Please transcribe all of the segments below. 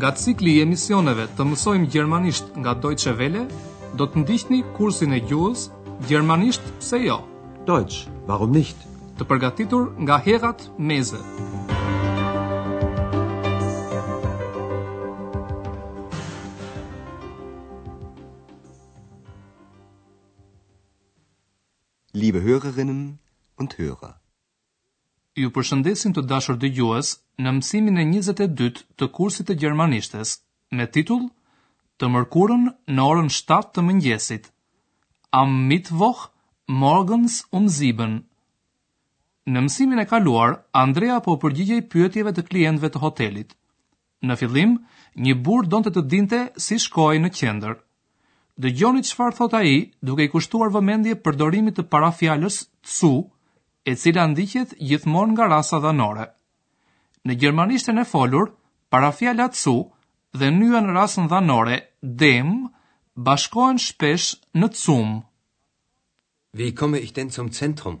Nga cikli i emisioneve të mësojmë gjermanisht nga Deutsche Welle, do të ndiqni kursin e gjuhës Gjermanisht pse jo? Deutsch, warum nicht? Të përgatitur nga Herrad Meese. Liebe Hörerinnen und Hörer. Ju përshëndesim të dashur dëgjues në mësimin e njëzet e dytë të kursit të gjermanishtes me titull Të mërkurën në orën shtatë të mëngjesit, Am Mittwoch morgens um sieben. Në mësimin e kaluar, Andrea po u përgjigjej pyetjeve të klientëve të hotelit. Në fillim, një burrë donte të dinte si shkohej në qendër. Dëgjoni çfarë thotë ai, duke i kushtuar vëmendje përdorimit të parafjalës zu, e cila ndiqet gjithmonë nga rasa dhanore. Në gjermanishten e folur, parafjala zu dhe nyja në rasën dhanore dem bashkohen shpesh në zum. Wie komme ich denn zum Zentrum?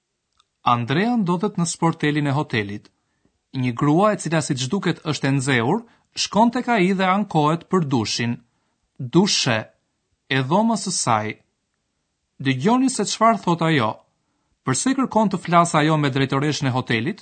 Andrea ndodhet në sportelin e hotelit. Një grua e cila siç duket është e nxehur, shkon tek ai dhe ankohet për dushin. Dusche! E dhomës së saj. Dëgjoni se çfarë thotë ajo. Përse kërkon të flasë ajo me drejtoreshën e hotelit?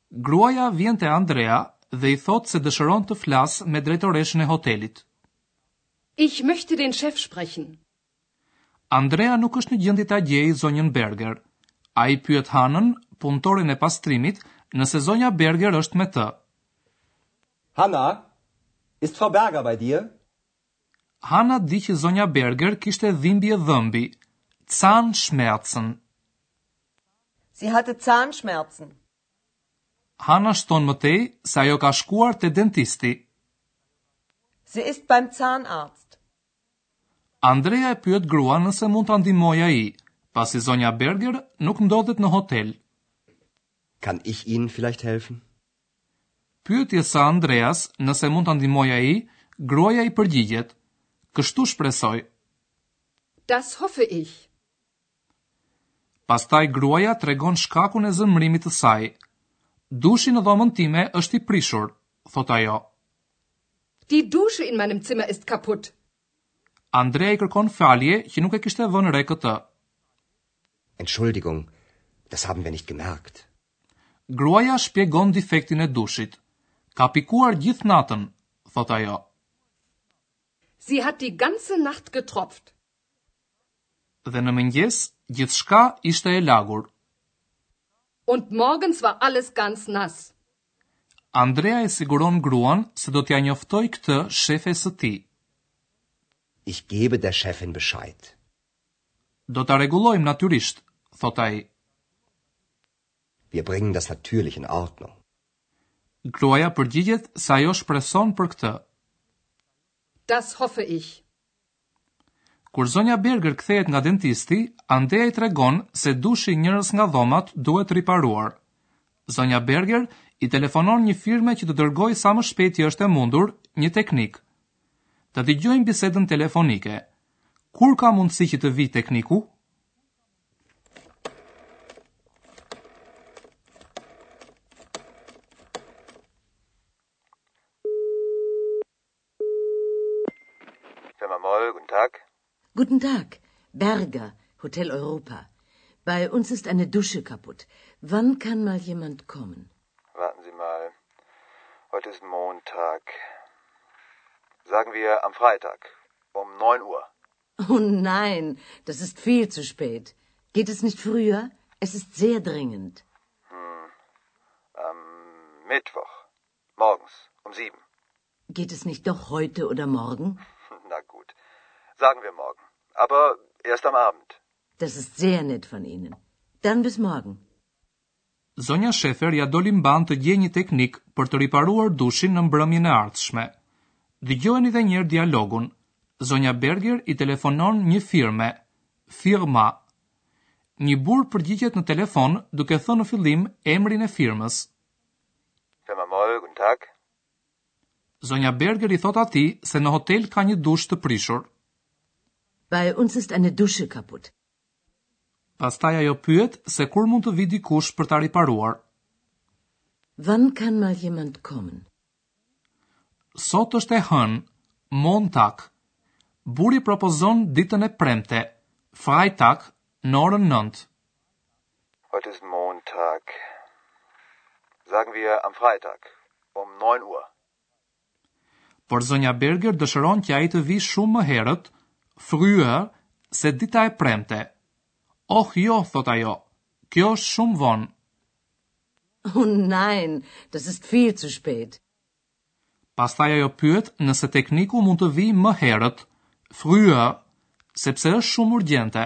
Gruaja vjen te Andrea dhe i thotë se dëshiron të flasë me drejtoreshën e hotelit. Ich möchte den Chef sprechen. Andrea nuk është në gjendje ta gjejë zonjën Berger. Ai pyet Hanën, punëtoren e pastrimit, nëse zonja Berger është me të. Hana, ist Frau Berger bei dir? Hana di që zonja Berger kishte dhimbje dhëmbi, Zahnschmerzen. Sie hatte Zahnschmerzen. Hana shton më tej se ajo ka shkuar te dentisti. Sie ist beim Zahnarzt. Andrea e pyet gruan nëse mund ta ndihmojë ai, pasi zonja Berger nuk ndodhet në hotel. Kann ich Ihnen vielleicht helfen? Pyetjes së Andreas nëse mund ta ndihmojë ai, gruaja i përgjigjet, Kështu shpresoj. Das hoffe ich. Pastaj gruaja tregon shkakun e zemërimit të saj. Dushi në dhomën time është i prishur, thotë ajo. Die Dusche in meinem Zimmer ist kaputt. Andrea i kërkon falje që nuk e kishte vënë re këtë. Entschuldigung, das haben wir nicht gemerkt. Gruaja shpjegon difektin e dushit, Ka pikuar gjithë natën, thotë ajo. Sie hat die ganze Nacht getropft. Dhe në mëngjes gjithçka ishte e lagur. Und morgens war alles ganz nass. Andrea e siguron gruan se do t'ia njoftojë këtë shefes së tij. Ich gebe der Chefin Bescheid. Do ta rregullojmë natyrisht, thotë ai. Wir bringen das natürlich in Ordnung. Gruaja përgjigjet se ajo shpreson për këtë. Das hoffe ich. Kur zonja Berger kthehet nga dentisti, Andea i tregon se dushi i njërës nga dhomat duhet riparuar. Zonja Berger i telefonon një firme që të dërgojë sa më shpejt që është e mundur një teknik, Ta dëgjojmë bisedën telefonike. Kur ka mundësi që të vijë tekniku? Guten Tag, Berger, Hotel Europa. Bei uns ist eine Dusche kaputt. Wann kann mal jemand kommen? Warten Sie mal. Heute ist Montag. Sagen wir am Freitag um 9 Uhr. Oh nein, das ist viel zu spät. Geht es nicht früher? Es ist sehr dringend. Hm. Am Mittwoch. Morgens um sieben. Geht es nicht doch heute oder morgen? Na gut. Sagen wir morgen. Aber erst am Abend. Das ist sehr nett von Ihnen. Dann bis morgen. Zonja Shefer ia doli mbanë të gjejë një teknik për të riparuar dushin në mbrëmjen e ardhshme. Dëgjojeni dhe një herë dialogun. Zonja Berger i telefonon një firme, firma. Një burrë përgjigjet në telefon duke thënë në fillim emrin e firmës. Firma Moll, guten Tag. Zonja Berger i thotë atij se në hotel ka një dush të prishur. Bei uns ist eine Dusche kaputt. Pastaj ajo pyet se kur mund të vijë dikush për ta riparuar. Wann kann mal jemand kommen? Sot është e hënë, Montag. Burri propozon ditën e premte, Freitag, në orën nëntë. Heute ist Montag. Sagen wir am Freitag um 9 Uhr. Por zonja Berger dëshiron që ai të vijë shumë më herët, früher, se dita e premte. Oh jo, thotë ajo. Kjo është shumë vonë. Oh nein, das ist viel zu spät. Pastaj ajo pyet nëse tekniku mund të vijë më herët, früher, sepse është shumë urgjente.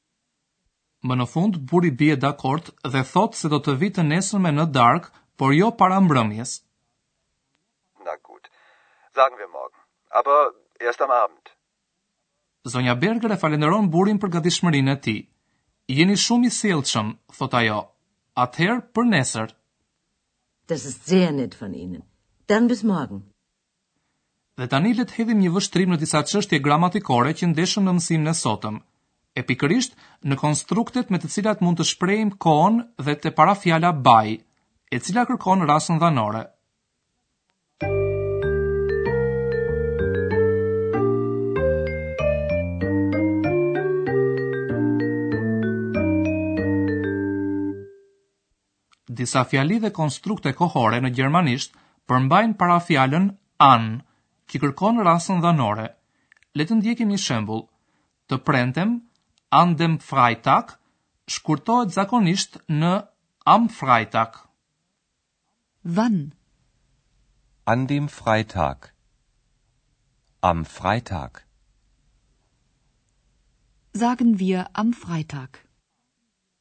Më në fund burri bie dakord dhe thotë se do të vijë të nesërmen në darkë, por jo para mbrëmjes. Na gut. Sagen wir morgen. Aber erst am Abend. Zonja Berger e falënderon burrin për gatishmërinë e tij. Jeni shumë i sjellshëm, thotë ajo. Atëherë për nesër. Das ist sehr nett von Ihnen. Dann bis morgen. Dhe tani le të hedhim një vështrim në disa çështje gramatikore që ndeshën në mësimin e sotëm, e pikërisht në konstruktet me të cilat mund të shprehim kohën dhe te parafjala bei, e cila kërkon rasën dhanore. Disa fjali dhe konstrukte kohore në gjermanisht përmbajnë parafjalën an, që kërkon rasën dhanore. Le të ndjekim një shembull, Të premten, an dem Freitag, shkurtohet zakonisht në am Freitag. Wann? An dem Freitag. Am Freitag. Sagen wir am Freitag.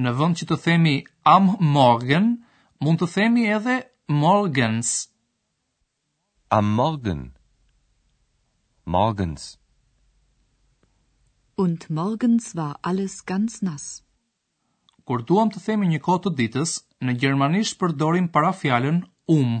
Në vend që të themi am morgen, mund të themi edhe morgens. Am morgen. Morgens. Und morgens war alles ganz nass. Kur duam të themi një kohë të ditës, në gjermanisht përdorim parafjalën um.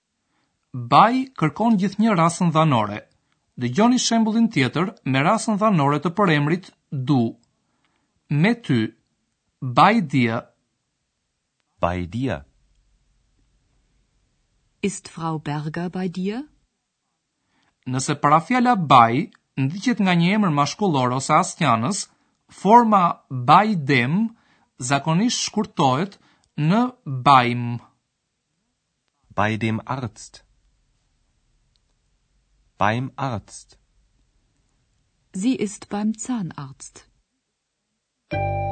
Bei kërkon gjithnjë rasën dhanore. Dëgjoni shembullin tjetër me rasën dhanore të përemrit du. Me ty. Bei dir. Bei dir. Ist Frau Berger bei dir? Nëse parafjala bei ndiqet nga një emër mashkullor ose asnjanës, forma bei dem zakonisht shkurtohet në beim. Bei dem Arzt. Beim Arzt. Sie ist beim Zahnarzt. Musik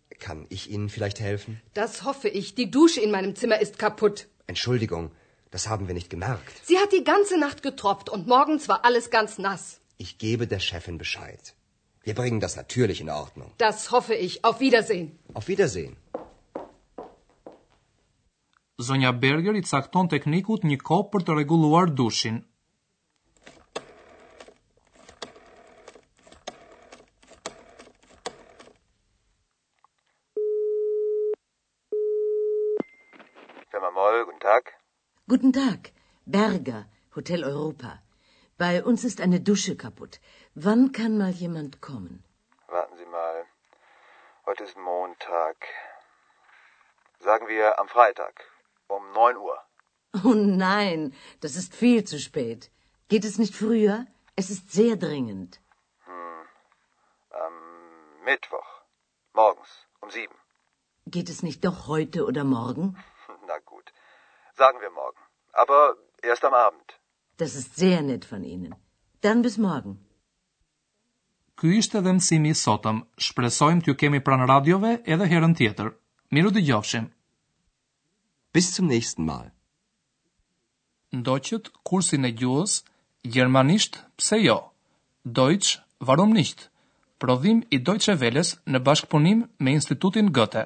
Kann ich Ihnen vielleicht helfen? Das hoffe ich. Die Dusche in meinem Zimmer ist kaputt. Entschuldigung, das haben wir nicht gemerkt. Sie hat die ganze Nacht getropft und morgens war alles ganz nass. Ich gebe der Chefin Bescheid. Wir bringen das natürlich in Ordnung. Das hoffe ich. Auf Wiedersehen. Auf Wiedersehen. Sonja Berger i cakton teknikut një kohë për të rregulluar dushin. guten Tag. Guten Tag, Berger, Hotel Europa. Bei uns ist eine Dusche kaputt. Wann kann mal jemand kommen? Warten Sie mal. Heute ist Montag. Sagen wir am Freitag um 9 Uhr. Oh nein, das ist viel zu spät. Geht es nicht früher? Es ist sehr dringend. Hm. Am Mittwoch. Morgens um sieben. Geht es nicht doch heute oder morgen? Na gut. Sagen wir morgen. Aber erst am Abend. Das ist sehr nett von Ihnen. Dann bis morgen. Ky ishte dhe mësimi i sotëm. Shpresojmë t'ju kemi pranë radiove edhe herën tjetër. Miru dë gjofshim. Bis zum nächsten Mal. Ndoqët kursin e gjuhës gjermanisht pse jo? Deutsch warum nicht? Prodhim i Deutsche Welles në bashkëpunim me Institutin Goethe.